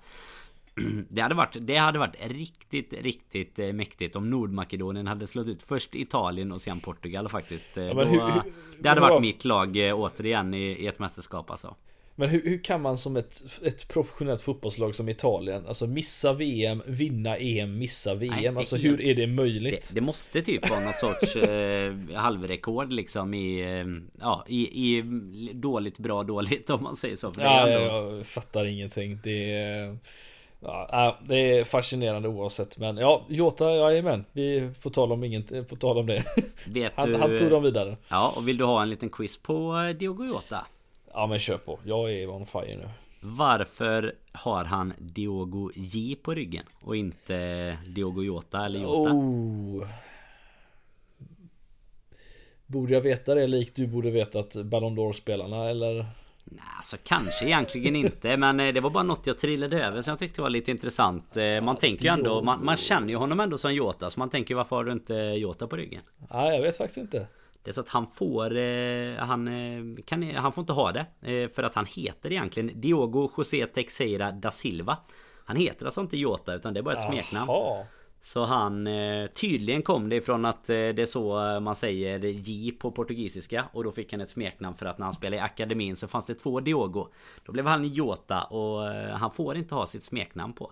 Det hade, varit, det hade varit riktigt, riktigt eh, mäktigt om Nordmakedonien hade slått ut först Italien och sen Portugal faktiskt. Eh, ja, hur, hur, det hade varit var... mitt lag eh, återigen i, i ett mästerskap alltså. Men hur, hur, kan man som ett, ett professionellt fotbollslag som Italien, alltså missa VM, vinna EM, missa VM? Nej, alltså hur är det möjligt? Det, det måste typ vara något sorts eh, halvrekord liksom i, eh, ja, i, i dåligt, bra, dåligt om man säger så. För ja, ändå... jag fattar ingenting. Det är... Ja, det är fascinerande oavsett men ja, Jota, jajamän. Vi får tala om inget, på tal om det. Han, du, han tog dem vidare. Ja, och vill du ha en liten quiz på eh, Diogo Jota? Ja men kör på, jag är on fire nu. Varför har han Diogo J på ryggen och inte Diogo Jota eller Jota? Oh. Borde jag veta det likt du borde veta att Ballon d'Or spelarna eller? Nej, alltså kanske egentligen inte men eh, det var bara något jag trillade över som jag tyckte var lite intressant eh, Man tänker ju ändå, man, man känner ju honom ändå som Jota så man tänker varför har du inte Jota på ryggen? Nej jag vet faktiskt inte Det är så att han får, eh, han, kan, han får inte ha det För att han heter egentligen Diogo José Teixeira da Silva. Han heter alltså inte Jota utan det är bara ett Aha. smeknamn så han eh, Tydligen kom det ifrån att eh, det är så eh, man säger J på portugisiska Och då fick han ett smeknamn för att när han spelade i akademin så fanns det två Diogo. Då blev han Jota och han får inte ha sitt smeknamn på.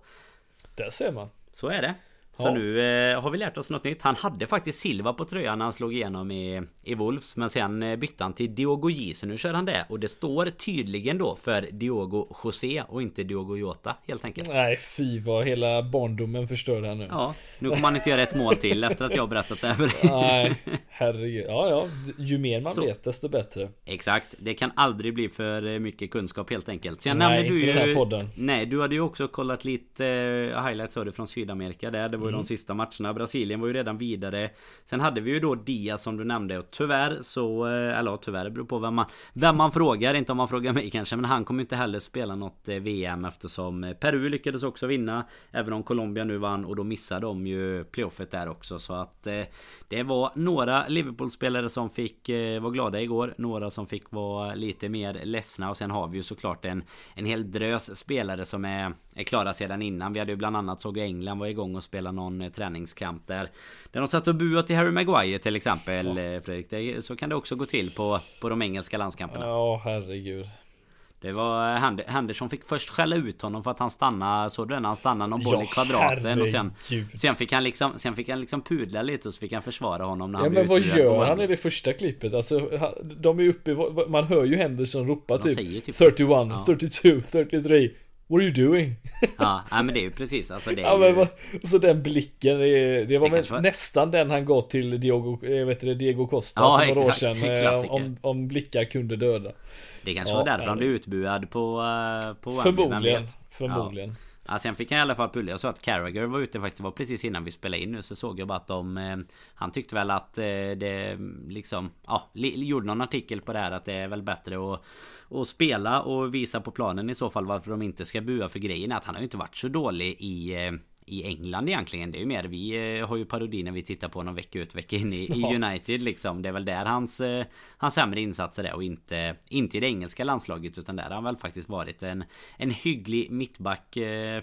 Där ser man. Så är det så ja. nu eh, har vi lärt oss något nytt. Han hade faktiskt Silva på tröjan när han slog igenom i, i Wolves. Men sen eh, bytte han till Diogo J. Så nu kör han det. Och det står tydligen då för Diogo José och inte Diogo Jota helt enkelt. Nej fy vad hela barndomen förstörde han nu. Ja, nu kommer han inte göra ett mål till efter att jag berättat det här för dig. Nej, herregud. Ja, ja. Ju mer man så, vet desto bättre. Exakt. Det kan aldrig bli för eh, mycket kunskap helt enkelt. Sen nej, inte du den här podden. Nej, du hade ju också kollat lite uh, highlights av det från Sydamerika där. Det var ju mm. de sista matcherna. Brasilien var ju redan vidare. Sen hade vi ju då Diaz som du nämnde och tyvärr så... Eh, eller tyvärr, det beror på vem man, vem man frågar. Inte om man frågar mig kanske. Men han kommer inte heller spela något eh, VM eftersom eh, Peru lyckades också vinna. Även om Colombia nu vann och då missade de ju playoffet där också. Så att det var några Liverpool-spelare som fick vara glada igår. Några som fick vara lite mer ledsna. Och sen har vi ju såklart en, en hel drös spelare som är, är klara sedan innan. Vi hade ju bland annat såg England var igång och spela någon träningskamp där. Där de satt och buade till Harry Maguire till exempel ja. Fredrik. Det, så kan det också gå till på, på de engelska landskamperna. Ja, herregud. Det var Henderson fick först skälla ut honom för att han stannade Såg du när han stannade någon boll ja, i kvadraten och sen Sen fick han liksom Sen fick han liksom pudla lite och så fick han försvara honom när ja, han men vad gör han i det första klippet? Alltså De är uppe Man hör ju Henderson ropa typ, typ 31, ja. 32, 33 What are you doing? ja, men det är ju precis alltså det ja, men, ju... Så den blicken Det, det var det var... nästan den han gav till Diogo, jag vet det, Diego Costa ja, för några exakt, år sedan eh, om, om blickar kunde döda Det kanske ja, var därför han blev utbuad på, eh, på Förmodligen Förmodligen ja. Sen fick han i alla fall pulla. Jag såg att Carragher var ute faktiskt. Det var precis innan vi spelade in nu. Så såg jag bara att de... Eh, han tyckte väl att eh, det liksom... Ja, gjorde någon artikel på det här. Att det är väl bättre att och spela och visa på planen i så fall varför de inte ska bua för grejen är att han har ju inte varit så dålig i eh, i England egentligen. Det är ju mer vi eh, har ju parodi när vi tittar på någon vecka ut vecka in i, i United liksom. Det är väl där hans eh, Hans sämre insatser är och inte Inte i det engelska landslaget utan där har han väl faktiskt varit en En hygglig mittback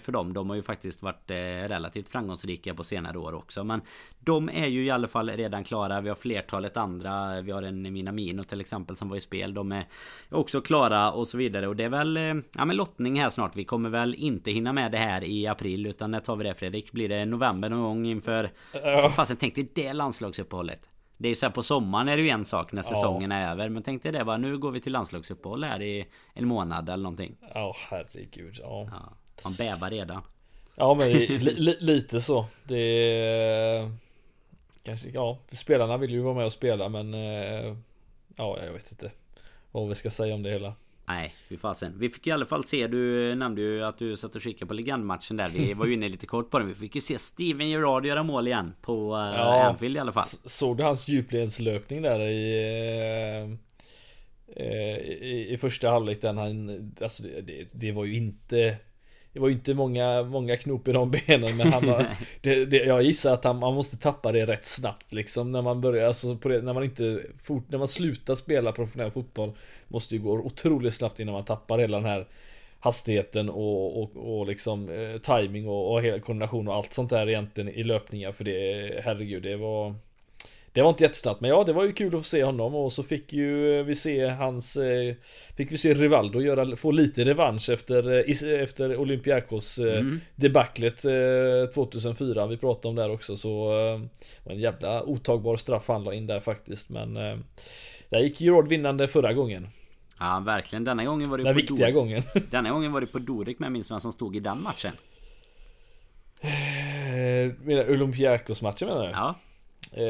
för dem. De har ju faktiskt varit relativt framgångsrika på senare år också. Men de är ju i alla fall redan klara. Vi har flertalet andra. Vi har en Minamino till exempel som var i spel. De är också klara och så vidare. Och det är väl ja, men lottning här snart. Vi kommer väl inte hinna med det här i april. Utan när tar vi det Fredrik? Blir det november någon gång inför... Ja. Fasen tänk dig det landslagsuppehållet. Det är ju så här på sommaren är det ju en sak när säsongen ja. är över. Men tänk dig det bara nu går vi till landslagsuppehåll här i en månad eller någonting. Ja herregud. Ja. ja. Man bävar redan. Ja men li, li, lite så. Det är... kanske, ja, spelarna vill ju vara med och spela men eh, ja, jag vet inte vad vi ska säga om det hela. Nej, vi får sen. Vi fick i alla fall se, du nämnde ju att du satt och kikade på legendmatchen där. Vi var ju inne lite kort på den. Vi fick ju se Steven Gerrard göra mål igen på uh, ja, Anfield i alla fall. Såg du hans djupledslöpning där i, uh, i, i första halvlek den han, alltså det, det var ju inte det var ju inte många, många knop i de benen men han var, det, det, Jag gissar att han, man måste tappa det rätt snabbt liksom när man börjar, alltså det, när man inte fort, När man slutar spela professionell fotboll Måste ju gå otroligt snabbt innan man tappar hela den här Hastigheten och, och, och liksom eh, timing och, och koordination och allt sånt där egentligen i löpningar för det Herregud det var det var inte jättesnabbt men ja det var ju kul att få se honom. Och så fick ju vi se hans eh, Fick vi se Rivaldo göra, få lite revansch efter, eh, efter Olympiakos eh, mm. debaclet 2004 Vi pratade om där också så var en jävla otagbar straff han la in där faktiskt. Men Där gick Gerard vinnande förra gången. Ja verkligen. Denna gången var det Den på viktiga Dor gången. Denna gången var det på Dorek med minns vem som stod i den matchen? Menar Olympiakos matchen menar du? Ja Eh,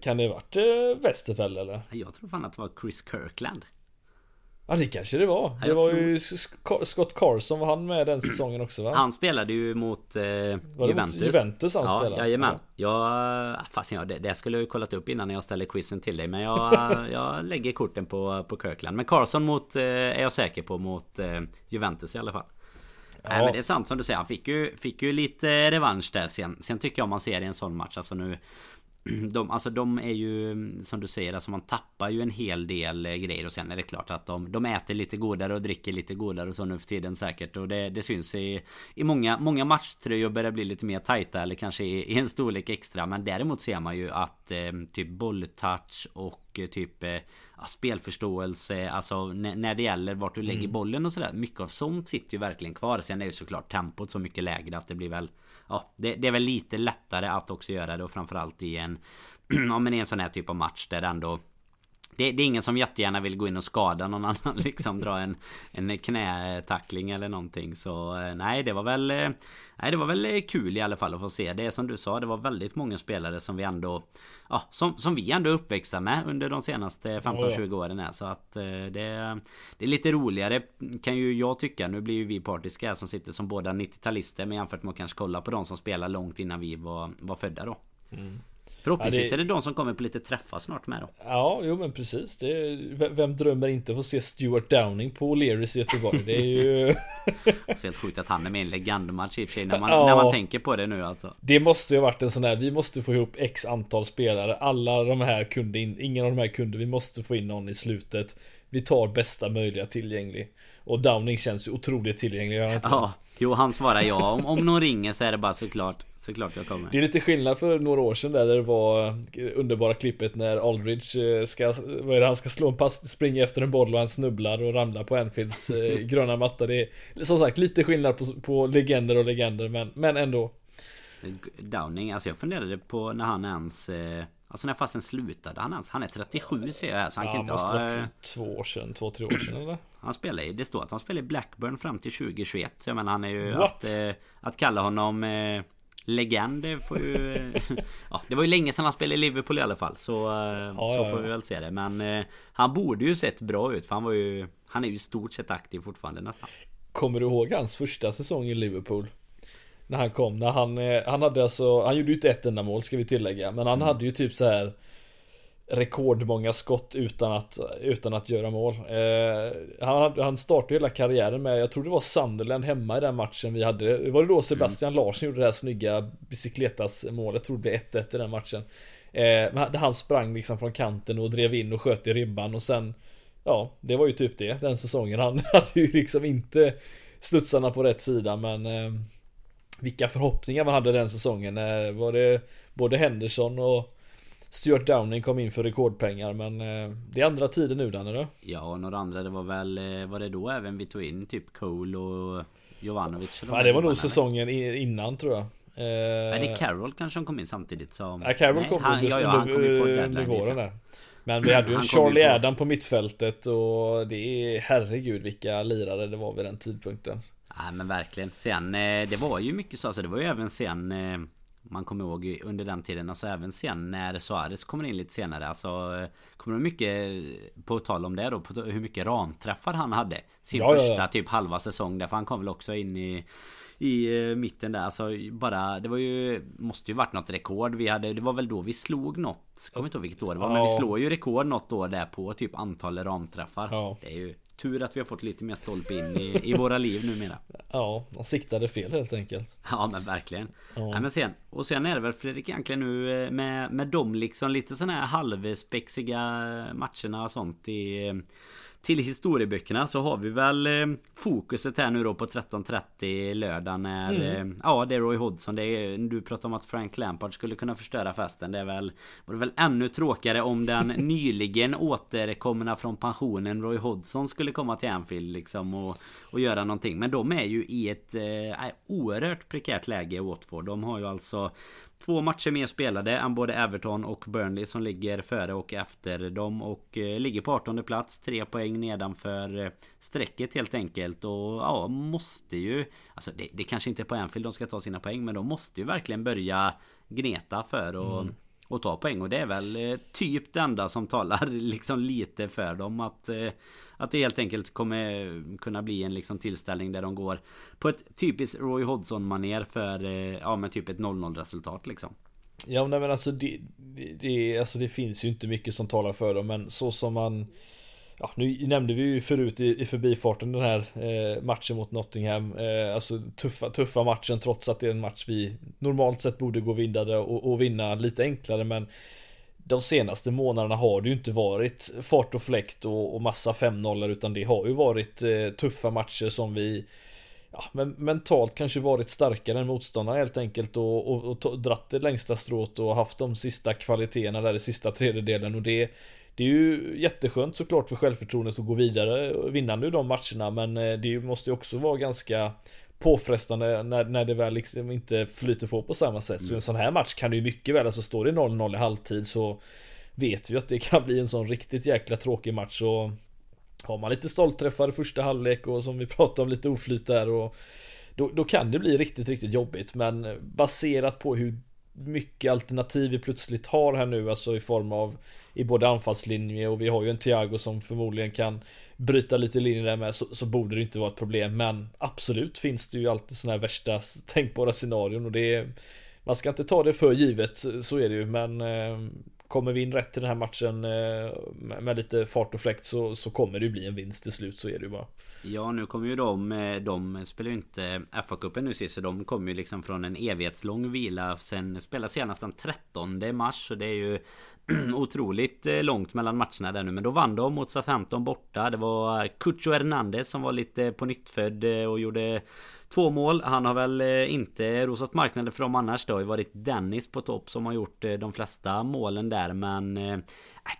kan det varit eh, Westerfeld eller? Jag tror fan att det var Chris Kirkland. Ja det kanske det var. Det var tror... ju Scott Carson var han med den säsongen också va? Han spelade ju mot eh, Juventus. Juventus han ja, spelade? Jajamän. Ja. Jag, fast jag, det, det skulle jag ju kollat upp innan jag ställer quizen till dig. Men jag, jag lägger korten på, på Kirkland. Men Carson mot, eh, är jag säker på mot eh, Juventus i alla fall. Ja. Nej men det är sant som du säger. Han fick ju, fick ju lite revansch där sen. Sen tycker jag man ser i en sån match. Alltså nu de, alltså de är ju som du säger, alltså man tappar ju en hel del eh, grejer och sen är det klart att de, de äter lite godare och dricker lite godare och så nu för tiden säkert. Och det, det syns i, i många, många matchtröjor börjar bli lite mer tajta eller kanske i, i, en storlek extra. Men däremot ser man ju att eh, typ bolltouch och eh, typ eh, ja, spelförståelse Alltså när det gäller vart du lägger mm. bollen och sådär. Mycket av sånt sitter ju verkligen kvar. Sen är ju såklart tempot så mycket lägre att det blir väl Ja det, det är väl lite lättare att också göra det och framförallt i en Ja men i en sån här typ av match där det ändå det, det, är ingen som jättegärna vill gå in och skada någon annan liksom dra en, en knätackling eller någonting. Så eh, nej det var väl eh, Nej det var väl eh, kul i alla fall att få se. Det som du sa det var väldigt många spelare som vi ändå Ja som, som vi ändå är uppväxta med under de senaste 15-20 åren här. Så att det Det är lite roligare kan ju jag tycka. Nu blir ju vi partiska som sitter som båda 90-talister men jämfört med att kanske kolla på de som spelar långt innan vi var, var födda då. Mm. Förhoppningsvis ja, det... är det de som kommer på lite träffar snart med då. Ja, jo men precis. Är... Vem drömmer inte att få se Stuart Downing på O'Learys i Göteborg? Det är ju... helt sjukt att han är med i en legendmatch i och för sig när man, ja, när man tänker på det nu alltså. Det måste ju ha varit en sån här, vi måste få ihop x antal spelare. Alla de här kunde in, ingen av de här kunde, vi måste få in någon i slutet. Vi tar bästa möjliga tillgänglig. Och Downing känns ju otroligt tillgänglig, gör han inte? Ja, jo han svarar ja. Om, om någon ringer så är det bara såklart Såklart jag kommer. Det är lite skillnad för några år sedan där, där det var underbara klippet när Aldridge eh, ska, vad är det, han ska slå en pass, springa efter en boll och han snubblar och ramlar på Anfields eh, gröna matta. Det är som sagt lite skillnad på, på legender och legender men, men ändå. Downing, alltså jag funderade på när han ens eh, Alltså när fasen slutade han ens? Han är 37 ser jag här så han ja, kan inte ha... Eh, två år sedan, två, tre år sedan eller? Han spelar i, det står att han spelar i Blackburn fram till 2021 Så jag menar han är ju What? att, eh, att kalla honom eh, Legend får ju... ja, det var ju länge sedan han spelade i Liverpool i alla fall Så, ja, så ja, får vi väl se det Men eh, han borde ju sett bra ut för han var ju Han är ju i stort sett aktiv fortfarande nästan Kommer du ihåg hans första säsong i Liverpool? När han kom, när han, eh, han hade alltså, han gjorde ju inte ett enda mål ska vi tillägga Men han mm. hade ju typ så här rekordmånga skott utan att, utan att göra mål. Eh, han, han startade hela karriären med, jag tror det var Sunderland hemma i den matchen vi hade. Var det då Sebastian mm. Larsson gjorde det här snygga bicicletas målet? Jag tror det blev 1-1 i den matchen. Eh, han sprang liksom från kanten och drev in och sköt i ribban och sen Ja, det var ju typ det den säsongen. Han hade ju liksom inte studsarna på rätt sida men eh, Vilka förhoppningar man hade den säsongen. Eh, var det både Henderson och Stuart Downing kom in för rekordpengar men eh, det är andra tider nu Dan eller? Ja, några andra det var väl eh, Var det då även vi tog in typ Cole och Jovanovic? Ja, det var nog säsongen innan tror jag. Är det Carroll kanske som kom in samtidigt som... Ja, Carroll kom han, ja, ja, han kom in på under våren där. Men vi hade ju en Charlie. Adam på mittfältet och det är herregud vilka lirare det var vid den tidpunkten. Ja men verkligen. Sen det var ju mycket så, alltså det var ju även sen man kommer ihåg under den tiden. Alltså även sen när Suarez kommer in lite senare. Alltså kommer du mycket på tal om det då. På hur mycket ramträffar han hade. Sin ja, första ja, ja. typ halva säsong. Därför han kom väl också in i i eh, mitten där. Alltså bara, det var ju, måste ju varit något rekord. Vi hade, det var väl då vi slog något. Kommer inte ihåg vilket år det var. Ja. Men vi slår ju rekord något år där på typ antal ramträffar. Ja. Det är ju tur att vi har fått lite mer stolpe in i, i våra liv numera. Ja, de siktade fel helt enkelt. Ja men verkligen. Ja. Nej, men sen, och sen är det väl Fredrik egentligen nu eh, med, med de liksom lite sådana här halvspexiga matcherna och sånt i till historieböckerna så har vi väl eh, fokuset här nu då på 13.30 lördag när mm. eh, Ja det är Roy Hodgson. Det är, Du pratar om att Frank Lampard skulle kunna förstöra festen. Det är väl Var det väl ännu tråkigare om den nyligen återkomna från pensionen Roy Hodgson skulle komma till Anfield liksom och, och göra någonting. Men de är ju i ett eh, oerhört prekärt läge Watford. De har ju alltså Två matcher mer spelade än både Everton och Burnley som ligger före och efter dem och eh, ligger på 18 plats. Tre poäng nedanför eh, strecket helt enkelt och ja, måste ju... Alltså det, det kanske inte är på Anfield de ska ta sina poäng men de måste ju verkligen börja gneta för att mm och ta poäng. Och det är väl eh, typ det enda som talar liksom lite för dem. Att, eh, att det helt enkelt kommer kunna bli en liksom tillställning där de går på ett typiskt Roy Hodgson-maner för eh, ja, men typ ett 0-0 resultat liksom. Ja men alltså det, det, alltså det finns ju inte mycket som talar för dem men så som man Ja, nu nämnde vi ju förut i, i förbifarten den här eh, matchen mot Nottingham. Eh, alltså tuffa, tuffa matchen trots att det är en match vi normalt sett borde gå vidare och, och vinna lite enklare men de senaste månaderna har det ju inte varit fart och fläkt och, och massa 5-0 utan det har ju varit eh, tuffa matcher som vi ja, men mentalt kanske varit starkare än motståndarna helt enkelt och, och, och dratt det längsta strået och haft de sista kvaliteterna där i sista tredjedelen och det det är ju jätteskönt såklart för självförtroendet att gå vidare och vinna nu de matcherna men eh, det måste ju också vara ganska påfrestande när, när det väl liksom inte flyter på på samma sätt. Mm. Så en sån här match kan det ju mycket väl, alltså står det 0-0 i halvtid så vet vi att det kan bli en sån riktigt jäkla tråkig match och har man lite stoltträffar i första halvlek och som vi pratade om lite oflyt där och då, då kan det bli riktigt, riktigt jobbigt men baserat på hur mycket alternativ vi plötsligt har här nu, alltså i form av i både anfallslinje och vi har ju en Thiago som förmodligen kan bryta lite linjer där med så, så borde det inte vara ett problem. Men absolut finns det ju alltid sådana här värsta tänkbara scenarion och det är man ska inte ta det för givet, så är det ju, men eh, Kommer vi in rätt i den här matchen eh, med lite fart och fläkt så, så kommer det bli en vinst till slut, så är det ju bara. Ja nu kommer ju de, eh, de spelar ju inte FA-cupen nu sist så de kommer ju liksom från en evighetslång vila. Sen spelar senast den 13 mars så det är ju Otroligt eh, långt mellan matcherna där nu. Men då vann de mot Southampton borta. Det var Cucho Hernandez som var lite på nyttfödd och gjorde Två mål. Han har väl eh, inte rosat marknaden för dem annars. Det har ju varit Dennis på topp som har gjort eh, de flesta målen där men eh, äh,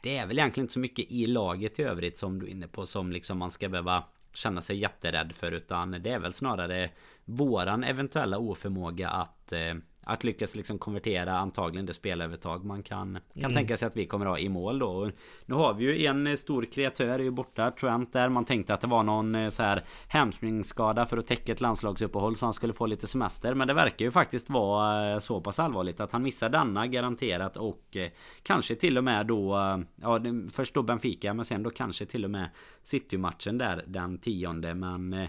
Det är väl egentligen inte så mycket i laget i övrigt som du är inne på som liksom man ska behöva känna sig jätterädd för utan det är väl snarare våran eventuella oförmåga att eh, att lyckas liksom konvertera antagligen det spelövertag man kan Kan mm. tänka sig att vi kommer ha i mål då. Nu har vi ju en stor kreatör ju borta Trent där. Man tänkte att det var någon eh, så här Hamstringskada för att täcka ett landslagsuppehåll så han skulle få lite semester. Men det verkar ju faktiskt vara eh, så pass allvarligt att han missar denna garanterat och Kanske till och med då Ja först då Benfica men sen då kanske till och med City-matchen där den tionde. Men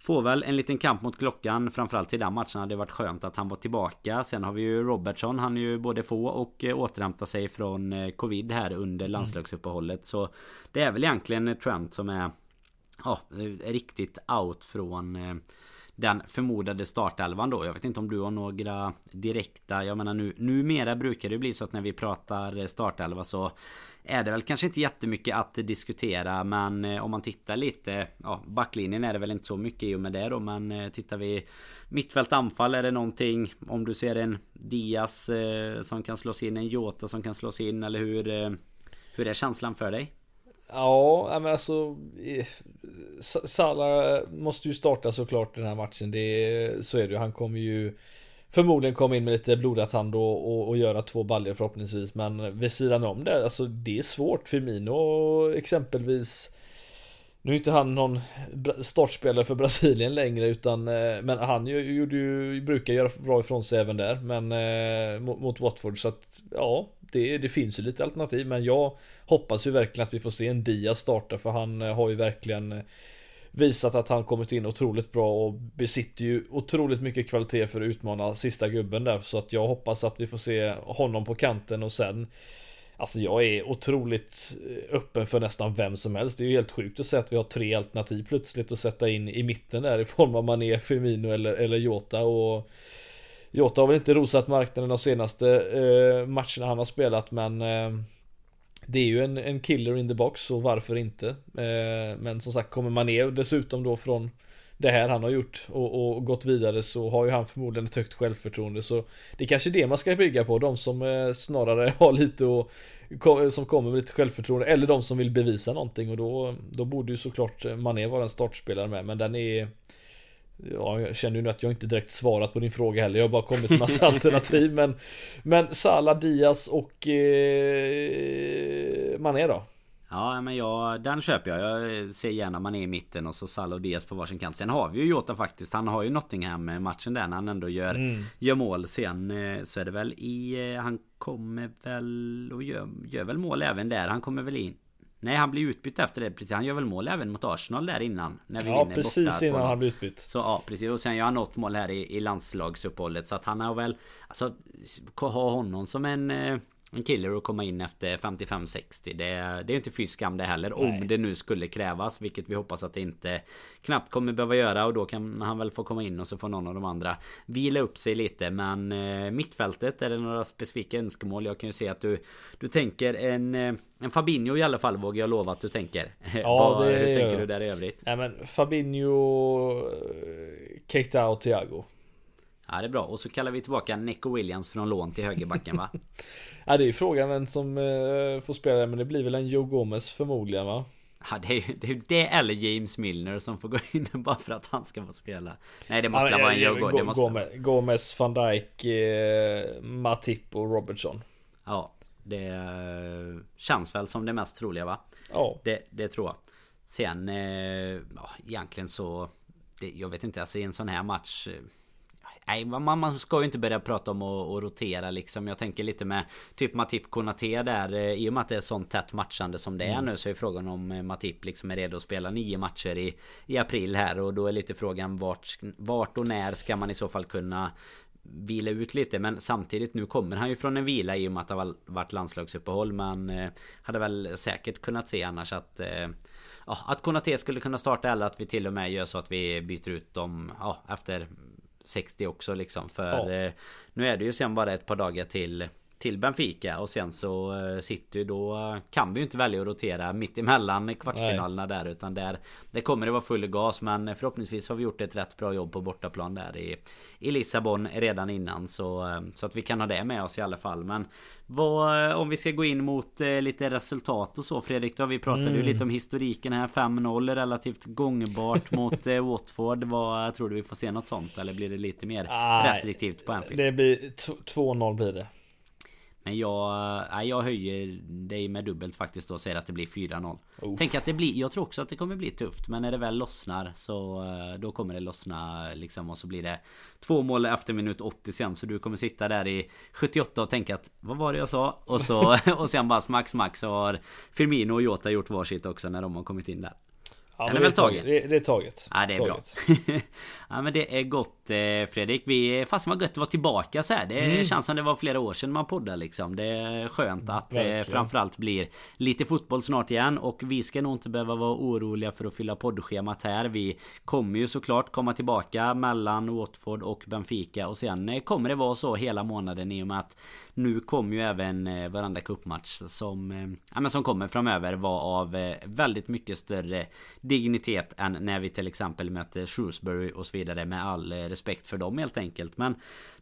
Får väl en liten kamp mot klockan Framförallt till den matchen. Hade det varit skönt att han var tillbaka. Sen har vi ju Robertson Han är ju både få och eh, återhämta sig från eh, Covid här under mm. landslagsuppehållet. Så Det är väl egentligen Trent som är Ja riktigt out från den förmodade startelvan då. Jag vet inte om du har några direkta... Jag menar nu numera brukar det bli så att när vi pratar startelva så är det väl kanske inte jättemycket att diskutera men eh, om man tittar lite Ja backlinjen är det väl inte så mycket i och med det då men eh, tittar vi Mittfält anfall är det någonting Om du ser en Diaz eh, som kan slås in En Jota som kan slås in eller hur eh, Hur är känslan för dig? Ja, men alltså Salah måste ju starta såklart den här matchen. Det, så är det ju. Han kommer ju förmodligen komma in med lite blodad hand och, och, och, göra två baljor förhoppningsvis. Men vid sidan om det, alltså det är svårt. Firmino exempelvis nu är inte han någon startspelare för Brasilien längre utan eh, Men han gjorde ju, brukar göra bra ifrån sig även där Men eh, mot, mot Watford så att ja det, det finns ju lite alternativ men jag hoppas ju verkligen att vi får se en Diaz starta för han eh, har ju verkligen eh, visat att han kommit in otroligt bra och besitter ju otroligt mycket kvalitet för att utmana sista gubben där så att jag hoppas att vi får se honom på kanten och sen Alltså jag är otroligt eh, öppen för nästan vem som helst. Det är ju helt sjukt att säga att vi har tre alternativ plötsligt att sätta in i mitten där i form av Mané, Firmino eller, eller Jota och Jota har väl inte rosat marknaden de senaste eh, matcherna han har spelat men eh, Det är ju en, en killer in the box och varför inte? Eh, Men som sagt kommer Mané dessutom då från det här han har gjort och, och, gått vidare så har ju han förmodligen ett högt självförtroende. Så det är kanske det man ska bygga på, de som eh, snarare har lite och som kommer med lite självförtroende eller de som vill bevisa någonting. Och då, då borde ju såklart eh, Mané vara en startspelare med men den är Ja, jag känner ju nu att jag inte direkt svarat på din fråga heller. Jag har bara kommit med massa alternativ. Men, men Salah, Diaz och eh, Mané då? Ja men jag, den köper jag. Jag ser gärna man är i mitten och så Salah och Diaz på varsin kant. Sen har vi ju Jota faktiskt. Han har ju Nottingham matchen där när han ändå gör, mm. gör mål. Sen eh, så är det väl i... Eh, han kommer väl och gör, gör väl mål även där. Han kommer väl in. Nej han blir utbytt efter det precis. Han gör väl mål även mot Arsenal där innan. När vi ja vinner precis innan han blir utbytt. Så ja precis. Och sen gör han något mål här i, i landslagsuppehållet. Så att han har väl... Alltså ha honom som en... Eh, en killer att komma in efter 55-60 det, det är inte fy skam det heller Nej. Om det nu skulle krävas Vilket vi hoppas att det inte Knappt kommer behöva göra och då kan han väl få komma in och så får någon av de andra Vila upp sig lite. Men eh, Mittfältet är det några specifika önskemål? Jag kan ju se att du Du tänker en eh, En Fabinho i alla fall vågar jag lova att du tänker. Ja Vad, det Hur tänker du där i övrigt? Nej men Fabinho eh, Keita och Thiago Ja det är bra. Och så kallar vi tillbaka Neco Williams från lån till högerbacken va? ja det är ju frågan vem som eh, får spela men det blir väl en Joe Gomez förmodligen va? Ja det är ju det, det, eller James Milner som får gå in bara för att han ska få spela. Nej det måste ja, vara en Joe Gomez. Måste... Gomez, Gomez, van Dijk, eh, Matip och Robertson. Ja det känns väl som det mest troliga va? Ja. Det, det tror jag. Sen eh, ja, egentligen så det, Jag vet inte alltså i en sån här match eh, Nej man, man ska ju inte börja prata om att rotera liksom. Jag tänker lite med Typ Matip Konate där eh, I och med att det är sånt tätt matchande som det är mm. nu Så är frågan om eh, Matip liksom är redo att spela nio matcher i, i april här. Och då är lite frågan vart, vart och när ska man i så fall kunna vila ut lite. Men samtidigt nu kommer han ju från en vila i och med att det har varit landslagsuppehåll. Men eh, hade väl säkert kunnat se annars att eh, ja, att Konate skulle kunna starta eller att vi till och med gör så att vi byter ut dem ja, efter 60 också liksom för ja. eh, Nu är det ju sen bara ett par dagar till till Benfica och sen så eh, City då kan vi ju inte välja att rotera mitt emellan kvartsfinalerna Nej. där utan där Det kommer det vara full gas men förhoppningsvis har vi gjort ett rätt bra jobb på bortaplan där i I Lissabon redan innan så eh, Så att vi kan ha det med oss i alla fall men vad, Om vi ska gå in mot eh, lite resultat och så Fredrik då vi pratat mm. ju lite om historiken här 5-0 relativt gångbart mot Watford Vad tror du vi får se något sånt eller blir det lite mer Nej, restriktivt på Anfield? Det blir 2-0 blir det men jag, nej, jag höjer dig med dubbelt faktiskt då och säger att det blir 4-0 Tänk att det blir, jag tror också att det kommer bli tufft Men när det väl lossnar så eh, Då kommer det lossna liksom och så blir det Två mål efter minut 80 sen så du kommer sitta där i 78 och tänka att Vad var det jag sa? Och så och sen bara smack smack så har Firmino och Jota gjort varsitt också när de har kommit in där Ja, Den är väl taget? Det, det är taget. Ja, det är taget. bra. ja, men det är gott eh, Fredrik. Vi, fast vad gött att vara tillbaka så här. Det mm. känns som det var flera år sedan man poddade liksom. Det är skönt att eh, framförallt blir lite fotboll snart igen. Och vi ska nog inte behöva vara oroliga för att fylla poddschemat här. Vi kommer ju såklart komma tillbaka mellan Watford och Benfica. Och sen eh, kommer det vara så hela månaden i och med att nu kommer ju även varandra cupmatch som, ja, men som kommer framöver vara av väldigt mycket större dignitet än när vi till exempel möter Shrewsbury och så vidare med all eh, respekt för dem helt enkelt. Men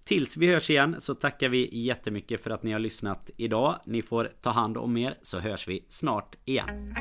tills vi hörs igen så tackar vi jättemycket för att ni har lyssnat idag. Ni får ta hand om er så hörs vi snart igen.